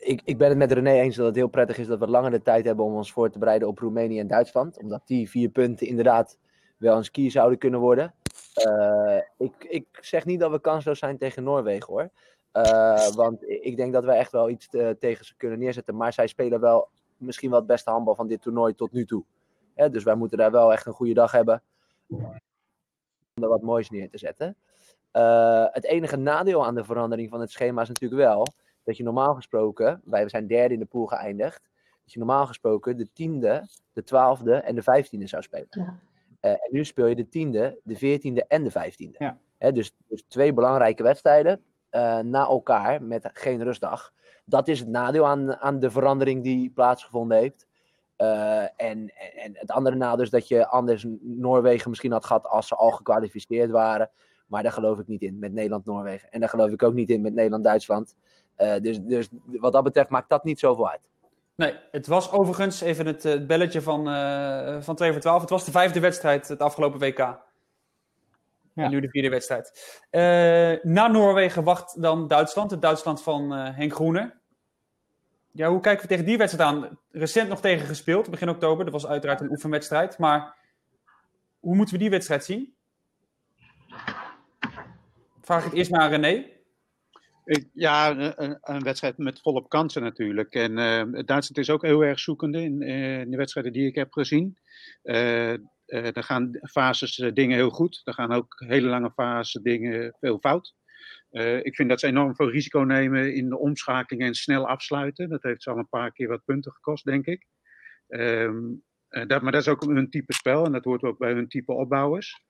ik, ik ben het met René eens dat het heel prettig is dat we langer de tijd hebben om ons voor te bereiden op Roemenië en Duitsland. Omdat die vier punten inderdaad wel een ski zouden kunnen worden. Eh, ik, ik zeg niet dat we kansloos zijn tegen Noorwegen hoor. Eh, want ik denk dat we echt wel iets te- tegen ze kunnen neerzetten. Maar zij spelen wel misschien wel het beste handbal van dit toernooi tot nu toe. Hè, dus wij moeten daar wel echt een goede dag hebben. Om er wat moois neer te zetten. Eh, het enige nadeel aan de verandering van het schema is natuurlijk wel dat je normaal gesproken, wij zijn derde in de pool geëindigd, dat je normaal gesproken de tiende, de twaalfde en de vijftiende zou spelen. Ja. Eh, en nu speel je de tiende, de veertiende en de vijftiende. Ja. Hè, dus, dus twee belangrijke wedstrijden eh, na elkaar met geen rustdag. Dat is het nadeel aan, aan de verandering die plaatsgevonden heeft. Eh, en, en, en het andere nadeel is dat je anders Noorwegen misschien had gehad als ze al gekwalificeerd waren. Maar daar geloof ik niet in met Nederland-Noorwegen. En daar geloof ik ook niet in met Nederland-Duitsland. Eh, dus, dus wat dat betreft maakt dat niet zoveel uit. Nee, het was overigens even het eh, belletje van, eh van 2 voor 12. Het was de vijfde wedstrijd het afgelopen WK. En nu de vierde wedstrijd. Eh, na Noorwegen wacht dan Duitsland. Het Duitsland van eh, Henk Groene. Ja, hoe kijken we tegen die wedstrijd aan? Recent nog tegen gespeeld, begin oktober. Dat was uiteraard een oefenwedstrijd. Maar hoe moeten we die wedstrijd zien? Vraag ik het eerst maar aan René. Ja, een, een- wedstrijd met volop kansen natuurlijk. En eh, Duitsland is ook heel erg zoekende in, eh, de wedstrijden die ik heb gezien. Eh eh, er gaan fases dingen heel goed. Er gaan ook hele lange fases dingen veel fout. Ik vind dat ze enorm veel risico nemen in de omschakeling en snel afsluiten. Dat heeft ze al een paar keer wat punten gekost, denk ik. Ehm, eh, dat, maar dat is ook hun type spel en dat hoort ook bij hun type opbouwers.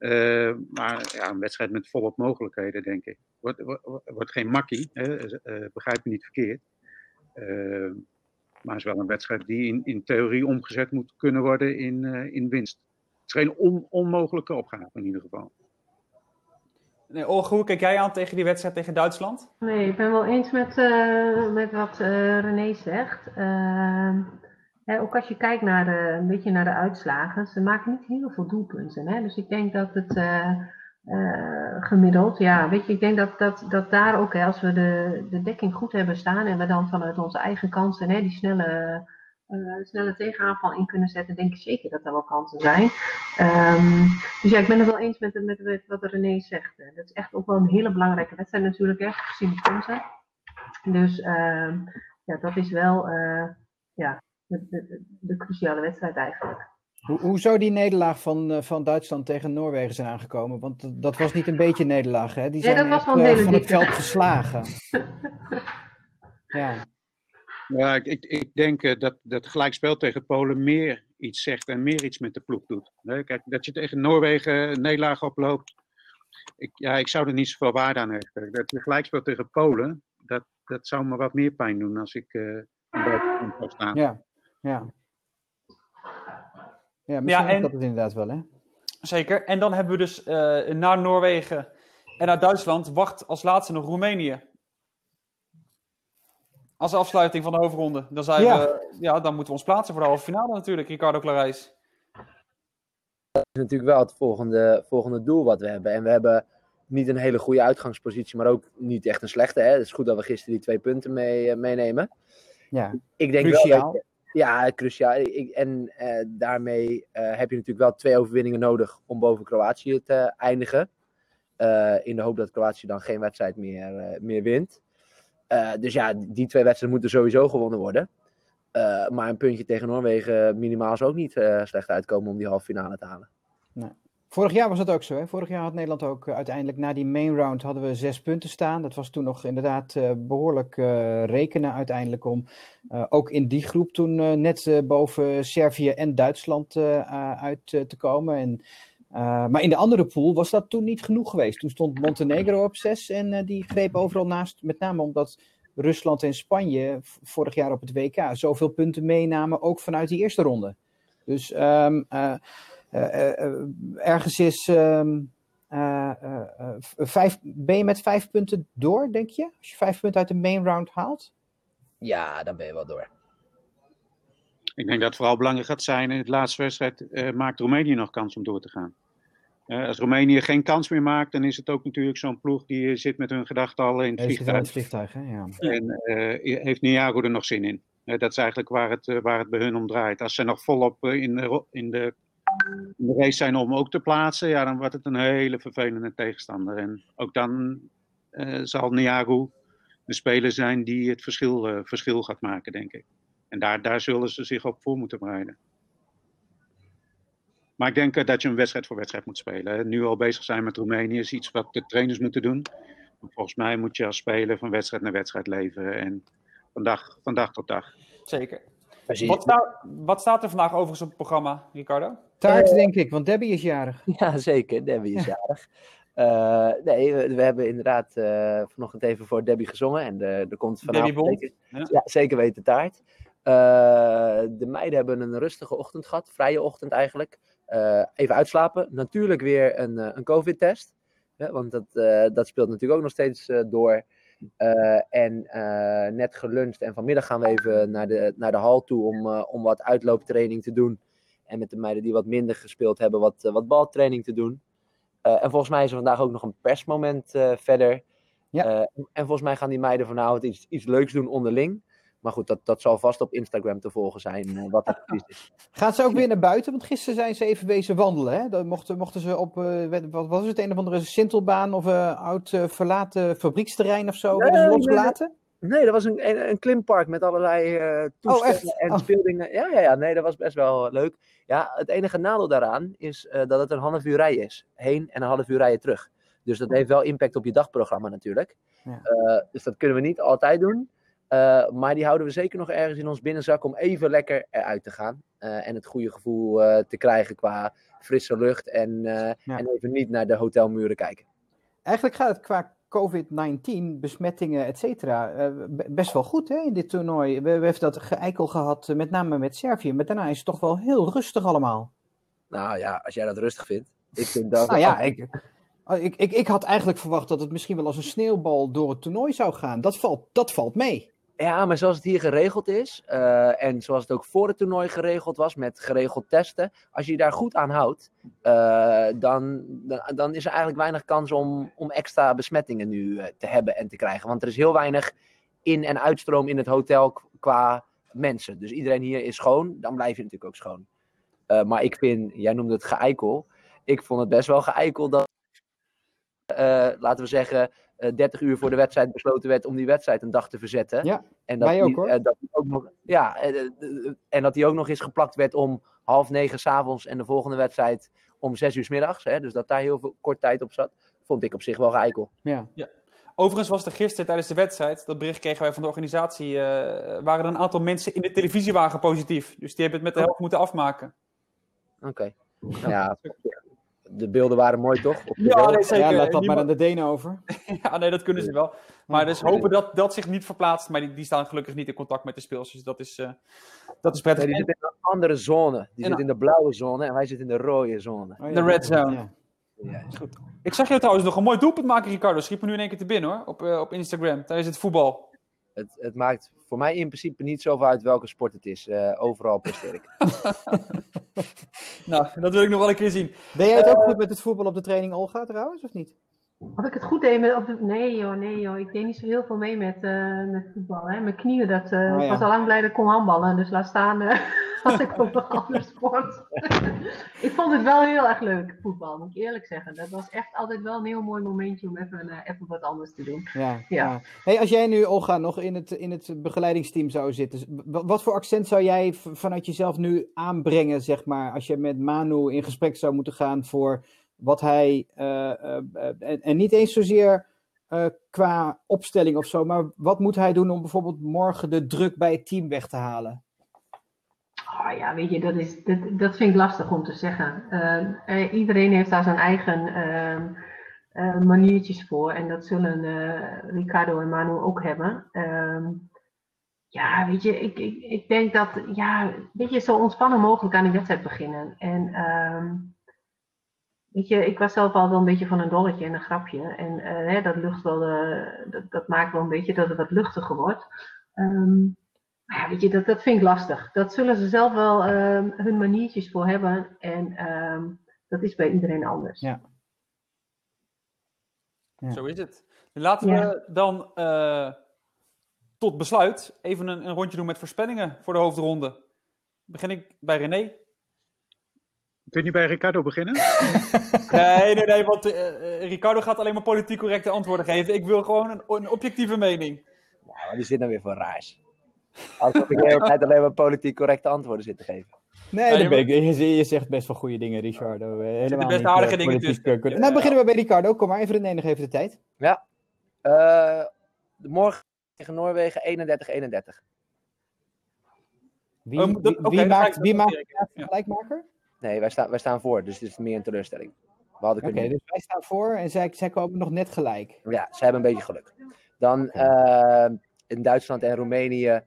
Eh, maar ja, een wedstrijd met volop mogelijkheden, denk ik. Wordt, wordt, wordt geen makkie, hè? eh, begrijp me niet verkeerd. Eh, maar het is wel een wedstrijd die in, in theorie omgezet moet kunnen worden in, eh, in winst. Het is geen on- onmogelijke opgave in ieder geval. Nee, Olga, hoe kijk jij aan tegen die wedstrijd tegen Duitsland? Nee, ik ben wel eens met, eh, met wat eh, René zegt. Hè, ook als je kijkt naar de, een beetje naar de uitslagen, ze maken niet heel veel doelpunten. Hè? Dus ik denk dat het eh, eh, gemiddeld, ja, weet je, ik denk dat, dat, dat daar ook, hè, als we de, de dekking goed hebben staan en we dan vanuit onze eigen kansen hè, die snelle, eh, snelle tegenaanval in kunnen zetten, denk ik zeker dat er wel kansen zijn. Ehm, dus ja, ik ben het wel eens met, met, met wat René zegt. Eh, Dat is echt ook wel een hele belangrijke wedstrijd natuurlijk, hè, gezien de kansen. Dus ehm, ja, dat is wel ja, de, de, de cruciale wedstrijd eigenlijk. Hoe, hoe zou die nederlaag van, eh, van Duitsland tegen Noorwegen zijn aangekomen? Want dat- dat was niet een beetje een nederlaag, hè? Die Nee, zijn dat was echt, wel een eh, hele van het dikke. veld geslagen. ja. Ja, ik, ik, ik denk eh, dat dat gelijkspel tegen Polen meer iets zegt en meer iets met de ploeg doet. Hè, Kijk, dat je tegen Noorwegen een nederlaag oploopt, ik, ja, ik zou er niet zoveel waarde aan hechten. Dat je gelijkspel tegen Polen, dat, dat zou me wat meer pijn doen als ik eh een buitenland zou staan. Ja, ja. Ja, misschien en- is dat het inderdaad wel, hè? Zeker. En dan hebben we dus eh naar Noorwegen en naar Duitsland wacht als laatste nog Roemenië. Als afsluiting van de hoofdronde. Dan, zijn Ja. we, ja, dan moeten we ons plaatsen voor de halve finale natuurlijk, Ricardo Clarijs. is natuurlijk wel het volgende, volgende doel wat we hebben. En we hebben niet een hele goede uitgangspositie, maar ook niet echt een slechte. Hè? Het is goed dat we gisteren die twee punten mee, eh, meenemen. Ja, Ik denk wel cruciaal. dat je- ja, cruciaal. Ik, en eh, daarmee eh, heb je natuurlijk wel twee overwinningen nodig om boven Kroatië te eindigen. Eh, in de hoop dat Kroatië dan geen wedstrijd meer, meer wint. Dus ja, die twee wedstrijden moeten sowieso gewonnen worden. Maar een puntje tegen Noorwegen minimaal zou ook niet slecht uitkomen om die halve finale te halen. Vorig jaar was dat ook zo. Hè? Vorig jaar had Nederland ook eh, uiteindelijk na die main round hadden we zes punten staan. Dat was toen nog inderdaad eh, behoorlijk eh, rekenen uiteindelijk om ook in die groep toen net boven Servië en Duitsland uit te komen. En, maar in de andere pool was dat toen niet genoeg geweest. Toen stond Montenegro op zes en die greep overal naast. Met name omdat Rusland en Spanje vorig jaar op het WK zoveel punten meenamen, ook vanuit die eerste ronde. Dus ehm, eh, eh, eh, eh, ergens is. ehm, eh, eh, eh, v- vijf, ben je met vijf punten door, denk je? Als je vijf punten uit de main round haalt? Ja, dan ben je wel door. Ik denk dat het vooral belangrijk gaat zijn in de laatste wedstrijd eh, maakt Roemenië nog kans om door te gaan. Als Roemenië geen kans meer maakt, dan is het ook natuurlijk zo'n ploeg die zit met hun gedachten al in het wel in vliegtuig. het vliegtuig, hè? Ja. En eh, heeft Niago er nog zin in? Dat is eigenlijk waar het, waar het bij hun om draait. Als ze nog volop in, de, in, de, de race zijn om ook te plaatsen, ja, dan wordt het een hele vervelende tegenstander. En ook dan eh, zal Niago de speler zijn die het verschil, eh, verschil gaat maken, denk ik. En daar, daar zullen ze zich op voor moeten bereiden. Maar ik denk eh, dat je een wedstrijd voor wedstrijd moet spelen. Nu al bezig zijn met Roemenië is iets wat de trainers moeten doen. Volgens mij moet je als speler van wedstrijd naar wedstrijd leveren. En van dag, van dag tot dag. Zeker. Wat, sta- wat staat er vandaag overigens op het programma, Ricardo? Taart, denk ik, want Debbie is jarig. Ja, zeker. Debbie is jarig. Eh, nee, we, we hebben inderdaad eh, vanochtend even voor Debbie gezongen. En eh, er komt vanavond Debbie Bond, zeker, ja. ja, zeker weten taart. Eh, de meiden hebben een rustige ochtend gehad. Vrije ochtend eigenlijk. Eh, even uitslapen. Natuurlijk weer een, een covid-test. hè, want dat, eh, dat speelt natuurlijk ook nog steeds eh, door. Eh, en eh, net geluncht. En vanmiddag gaan we even naar de, naar de hal toe om, eh, om wat uitlooptraining te doen. En met de meiden die wat minder gespeeld hebben, wat, wat baltraining te doen. En volgens mij is er vandaag ook nog een persmoment verder. Ja. En volgens mij gaan die meiden vanavond iets, iets leuks doen onderling. Maar goed, dat, dat zal vast op Instagram te volgen zijn. eh, wat dat precies is. Gaat ze ook weer naar buiten? Want gisteren zijn ze even wezen wandelen. Hè? Dan mochten, mochten ze op, eh, wat was het, een of andere Sintelbaan of een oud verlaten fabrieksterrein of zo? Nee, losgelaten? Nee, dat was een, een, een klimpark met allerlei eh toestellen en Oh. speeldingen. Ja, ja, ja, nee, dat was best wel leuk. Ja, het enige nadeel daaraan is dat het een half uur rijden is. Heen en een half uur rijden terug. Dus dat heeft wel impact op je dagprogramma natuurlijk. Ja. Dus dat kunnen we niet altijd doen. Eh, maar die houden we zeker nog ergens in ons binnenzak om even lekker eruit te gaan. Eh, en het goede gevoel eh, te krijgen qua frisse lucht en, Ja. en even niet naar de hotelmuren kijken. Eigenlijk gaat het qua COVID-19, besmettingen, et cetera, be- best wel goed hè, in dit toernooi. We, we hebben dat geëikel gehad, eh, met name met Servië. Maar daarna is het toch wel heel rustig allemaal. Nou ja, als jij dat rustig vindt. Ik vind dat Nou ja, ik, oh, ik, ik, ik had eigenlijk verwacht dat het misschien wel als een sneeuwbal door het toernooi zou gaan. Dat valt, dat valt mee. Ja, maar zoals het hier geregeld is, eh, en zoals het ook voor het toernooi geregeld was, met geregeld testen, als je je daar goed aan houdt, eh, dan, dan, dan is er eigenlijk weinig kans om, om extra besmettingen nu eh, te hebben en te krijgen. Want er is heel weinig in- en uitstroom in het hotel qua mensen. Dus iedereen hier is schoon, dan blijf je natuurlijk ook schoon. Maar ik vind, jij noemde het geëikel, ik vond het best wel geëikel dat, laten we zeggen, 30 uur voor de wedstrijd besloten werd om die wedstrijd een dag te verzetten. Ja, En dat wij ook, die, hoor. eh, dat die ook nog, ja, eh, eh, eh, en dat die ook nog eens geplakt werd om half negen s'avonds en de volgende wedstrijd om zes uur 's middags. Hè, dus dat daar heel veel kort tijd op zat. Vond ik op zich wel geëikel. Ja. Overigens was er gisteren tijdens de wedstrijd, dat bericht kregen wij van de organisatie, eh, waren er een aantal mensen in de televisiewagen positief. Dus die hebben het met de helft moeten afmaken. Oké. Ja, de beelden waren mooi toch? Ja, nee, zeker. ja, laat dat maar aan de Denen over. Ja, nee, dat kunnen ze wel. Maar dus hopen dat dat zich niet verplaatst. Maar die, die staan gelukkig niet in contact met de speels. Dus dat is, eh, dat is prettig. Nee, die En- zit in een andere zone. Die En- zit in de blauwe zone en wij zitten in de rode zone. Oh, ja. De red zone. Ja. Ja. Ik zag je trouwens nog een mooi doelpunt maken, Ricardo. Schiet me nu in één keer te binnen hoor. Op, eh, op Instagram tijdens het voetbal. Het, het maakt voor mij in principe niet zoveel uit welke sport het is. Eh, overal presteer ik. Nou, dat wil ik nog wel een keer zien. Ben jij het ook goed met het voetbal op de training, Olga, trouwens, of niet? Of ik het goed deed met. Nee, joh, nee, joh. Ik deed niet zo heel veel mee met, uh, met voetbal. Hè. Mijn knieën, dat. Uh, Oh, ja. Ik was al lang blij dat ik kon handballen. Dus laat staan. Had ik ook nog andere sport. ik vond het wel heel erg leuk, voetbal, moet ik eerlijk zeggen. Dat was echt altijd wel een heel mooi momentje om even, uh, even wat anders te doen. Ja, ja. Ja. Hey, als jij nu, Olga, nog in het, in het begeleidingsteam zou zitten, wat, voor accent zou jij vanuit jezelf nu aanbrengen, zeg maar, als je met Manu in gesprek zou moeten gaan voor wat hij, eh, eh, eh, en, en niet eens zozeer eh, qua opstelling of zo, maar wat moet hij doen om bijvoorbeeld morgen de druk bij het team weg te halen? Oh ja, weet je, dat, is, dat, dat vind ik lastig om te zeggen. Uh, eh, iedereen heeft daar zijn eigen uh, maniertjes voor. En dat zullen uh, Ricardo en Manu ook hebben. Um, ja, weet je, ik, ik, ik denk dat, ja, weet je, zo ontspannen mogelijk aan de wedstrijd beginnen. En, weet je, ik was zelf al wel een beetje van een dolletje en een grapje. En hè, dat lucht wel, dat, dat maakt wel een beetje dat het wat luchtiger wordt. Um, ja, weet je, dat, dat vind ik lastig. Dat zullen ze zelf wel um, hun maniertjes voor hebben. En um, dat is bij iedereen anders. Ja. Ja. Zo is het. Laten ja. we dan uh, tot besluit even een, een, rondje doen met voorspellingen voor de hoofdronde. Begin ik bij René. Kun je bij Ricardo beginnen? nee, nee, nee, want uh, Ricardo gaat alleen maar politiek correcte antwoorden geven. Ik wil gewoon een, een objectieve mening. Nou, die zit nou weer voor raars. Alsof ik de hele tijd alleen maar politiek correcte antwoorden zit te geven. Nee, ben ik, je, je, zegt best wel goede dingen, Ricardo. Helemaal best aardige niet, dingen tussen. Ja. Nou, beginnen we bij Ricardo. Kom maar, even René nog even de tijd. Ja. Uh, morgen tegen Noorwegen 31-31. Wie, um, wie, okay, wie maakt, wie maakt de ja. gelijkmaker? Nee, wij, staan wij staan voor, dus het is meer een teleurstelling. Oké, okay, dus wij staan voor en zij, zij komen nog net gelijk. Ja, ze hebben een beetje geluk. Dan okay. uh, in Duitsland en Roemenië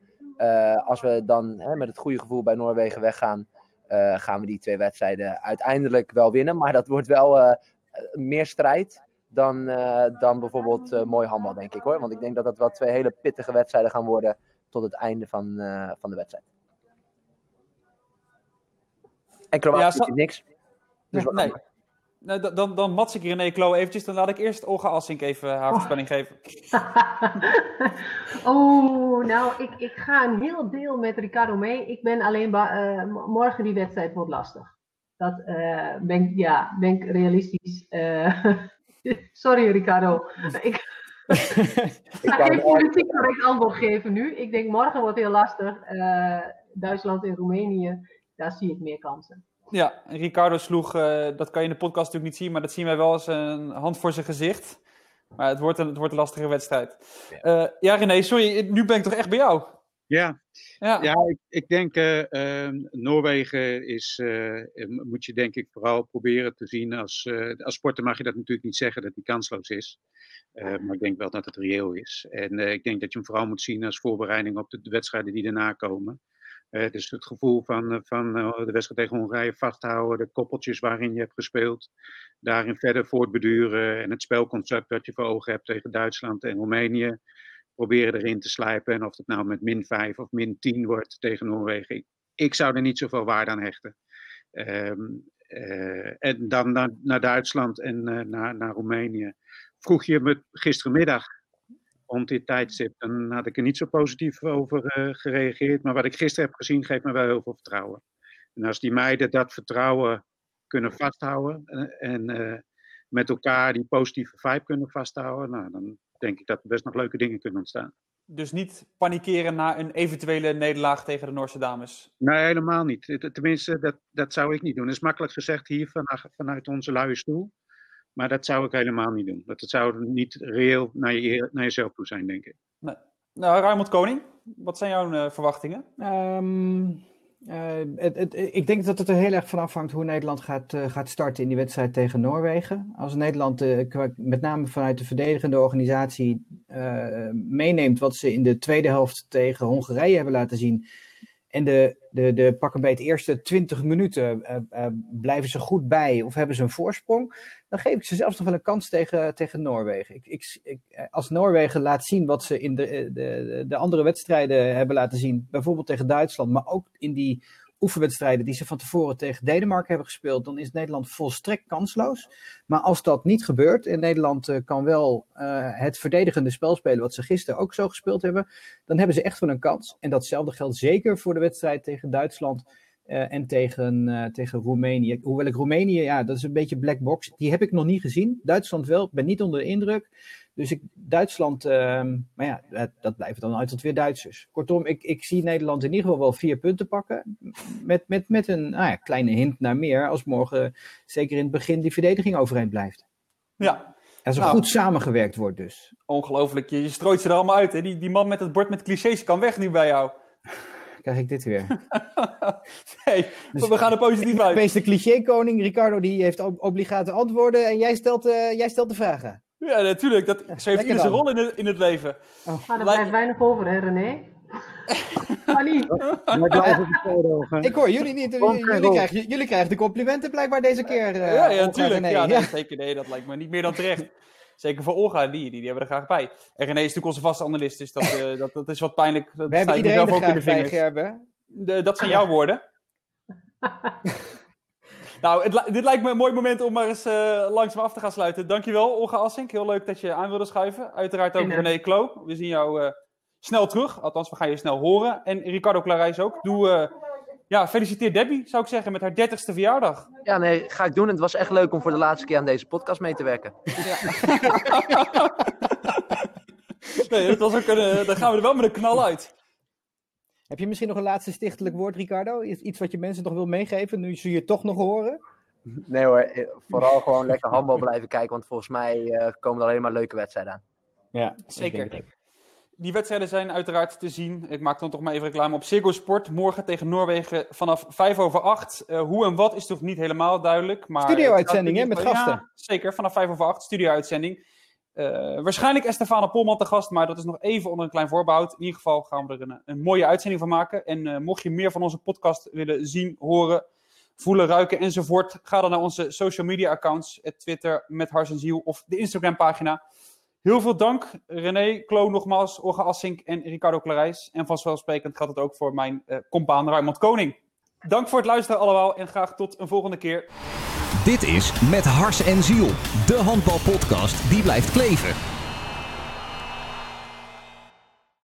als we dan hè, met het goede gevoel bij Noorwegen weggaan, uh, gaan we die twee wedstrijden uiteindelijk wel winnen. Maar dat wordt wel uh, meer strijd dan, dan bijvoorbeeld mooi handbal, denk ik hoor. Want ik denk dat dat wel twee hele pittige wedstrijden gaan worden tot het einde van, van de wedstrijd. En Kroatië ja, niks. Dus nee. Nou, dan, dan, dan mats ik René Klo eventjes. Dan laat ik eerst Olga Assink even haar oh. voorspelling geven. oh, nou, ik, ik ga een heel deel met Ricardo mee. Ik ben alleen uh, morgen die wedstrijd wordt lastig. Dat uh, ben, ik, ja, ben ik realistisch. Uh, sorry, Ricardo. ik ga geen politiek correct antwoord geven nu. Ik denk morgen wordt heel lastig. Duitsland en Roemenië, daar zie ik meer kansen. Ja, Ricardo sloeg, uh, dat kan je in de podcast natuurlijk niet zien, maar dat zien wij wel als een hand voor zijn gezicht. Maar het wordt een, het wordt een lastige wedstrijd. Ja, uh, ja René, sorry, nu ben ik toch echt bij jou? Ja, ja. ja ik, ik denk uh, Noorwegen is, moet je denk ik vooral proberen te zien als, als sporter mag je dat natuurlijk niet zeggen dat hij kansloos is. maar ik denk wel dat het reëel is. En ik denk dat je hem vooral moet zien als voorbereiding op de, de wedstrijden die daarna komen. Uh, dus het gevoel van, van uh, de wedstrijd tegen Hongarije vasthouden, de koppeltjes waarin je hebt gespeeld, daarin verder voortbeduren en het spelconcept dat je voor ogen hebt tegen Duitsland en Roemenië, proberen erin te slijpen. En of het nou met min 5 of min 10 wordt tegen Noorwegen, ik, zou er niet zoveel waarde aan hechten. Um, uh, en dan naar, naar Duitsland en naar, naar Roemenië. Vroeg je me gistermiddag rond dit tijdstip, dan had ik er niet zo positief over uh, gereageerd. Maar wat ik gisteren heb gezien, geeft me wel heel veel vertrouwen. En als die meiden dat vertrouwen kunnen vasthouden en, en uh, met elkaar die positieve vibe kunnen vasthouden, nou, dan denk ik dat er best nog leuke dingen kunnen ontstaan. Dus niet panikeren na een eventuele nederlaag tegen de Noorse dames? Nee, helemaal niet. Tenminste, dat, dat zou ik niet doen. Dat is makkelijk gezegd hier vanuit onze luie stoel. Maar dat zou ik helemaal niet doen. Dat zou niet reëel naar, je, naar jezelf toe zijn, denk ik. Nee. Nou, Raymond Koning, wat zijn jouw uh, verwachtingen? Um, uh, het, het, ik denk dat het er heel erg van afhangt hoe Nederland gaat, uh, gaat starten in die wedstrijd tegen Noorwegen. Als Nederland, met name vanuit de verdedigende organisatie, meeneemt wat ze in de tweede helft tegen Hongarije hebben laten zien. En de, de, de pakken bij het eerste 20 minuten uh, uh, blijven ze goed bij of hebben ze een voorsprong. Dan geef ik ze zelfs nog wel een kans tegen, tegen Noorwegen. Ik, ik, ik, als Noorwegen laat zien wat ze in de, de, de andere wedstrijden hebben laten zien, bijvoorbeeld tegen Duitsland, maar ook in die oefenwedstrijden die ze van tevoren tegen Denemarken hebben gespeeld, dan is Nederland volstrekt kansloos. Maar als dat niet gebeurt en Nederland eh, kan wel eh, het verdedigende spel spelen, wat ze gisteren ook zo gespeeld hebben, dan hebben ze echt wel een kans. En datzelfde geldt zeker voor de wedstrijd tegen Duitsland. eh, en tegen, tegen Roemenië. Hoewel ik Roemenië, ja, dat is een beetje black box. Die heb ik nog niet gezien. Duitsland wel. Ben niet onder de indruk. Dus ik, Duitsland, ehm, maar ja, dat, dat blijven dan uit tot weer Duitsers. Kortom, ik, ik zie Nederland in ieder geval wel vier punten pakken. Met, met, met een nou ja, kleine hint naar meer. Als morgen, zeker in het begin, die verdediging overeind blijft. Ja, Als er Nou. goed samengewerkt wordt dus. ongelooflijk. Je, je strooit ze er allemaal uit. Hè? Die, die man met het bord met clichés kan weg nu bij jou. Krijg ik dit weer. nee, maar we gaan er positief uit. Wees de cliché-koning. Ricardo die heeft ob- obligate antwoorden. En jij stelt, eh, jij stelt de vragen. Ja, natuurlijk. Dat, zo heeft lekker ieder zijn dan. rol in het, in het leven. Maar er Lijkt- blijft weinig over, hè, René? Ik hoor jullie niet. Jullie, krijgen, jullie krijgen de complimenten blijkbaar deze keer. eh, ja, ja, Olga natuurlijk. Ja, nee, Ja. zeker. Nee, dat lijkt me niet meer dan terecht. Zeker voor Olga, die, die, die hebben er graag bij. En René is natuurlijk onze vaste analist, dus dat, eh, dat, dat is wat pijnlijk. Dat We hebben iedereen er ook in graag de bij, vingers. Gerben. De- dat zijn jouw woorden. nou, het, dit lijkt me een mooi moment om maar eens eh, langzaam af te gaan sluiten. Dankjewel, Olga Assink. Heel leuk dat je aan wilde schuiven. Uiteraard ook Ja. René Klo. We zien jou eh, snel terug. Althans, we gaan je snel horen. En Ricardo Clarijs ook. Doe, eh, ja, feliciteer Debbie, zou ik zeggen, met haar 30ste verjaardag. Ja, nee, ga ik doen. Het was echt leuk om voor de laatste keer aan deze podcast mee te werken. nee, dat was ook een, dan gaan we er wel met een knal uit. Heb je misschien nog een laatste stichtelijk woord, Ricardo? Is Iets wat je mensen nog wil meegeven, nu ze je toch nog horen? Nee hoor, eh, vooral gewoon lekker handbal blijven kijken, want volgens mij eh, komen er alleen maar leuke wedstrijden aan. Ja, Zeker. Die wedstrijden zijn uiteraard te zien. Ik maak dan toch maar even reclame op Ziggo Sport. Morgen tegen Noorwegen vanaf 5 over 8. Eh, hoe en wat is toch niet helemaal duidelijk. Maar Studio-uitzending, hè, met gasten. Ja, zeker, vanaf 5 over 8. Studio-uitzending. Eh, waarschijnlijk Estefana Polman te gast, maar dat is nog even onder een klein voorbehoud. In ieder geval gaan we er een, mooie uitzending van maken. En eh, mocht je meer van onze podcast willen zien, horen, voelen, ruiken enzovoort, ga dan naar onze social media accounts, Twitter met Hars en Ziel of de Instagram pagina. Heel veel dank, René, Klo nogmaals, Olga Assink en Ricardo Clarijs. En vanzelfsprekend gaat het ook voor mijn eh compaan Raymond Koning. Dank voor het luisteren allemaal en graag tot een volgende keer. Dit is Met Hars en Ziel, de handbalpodcast die blijft kleven.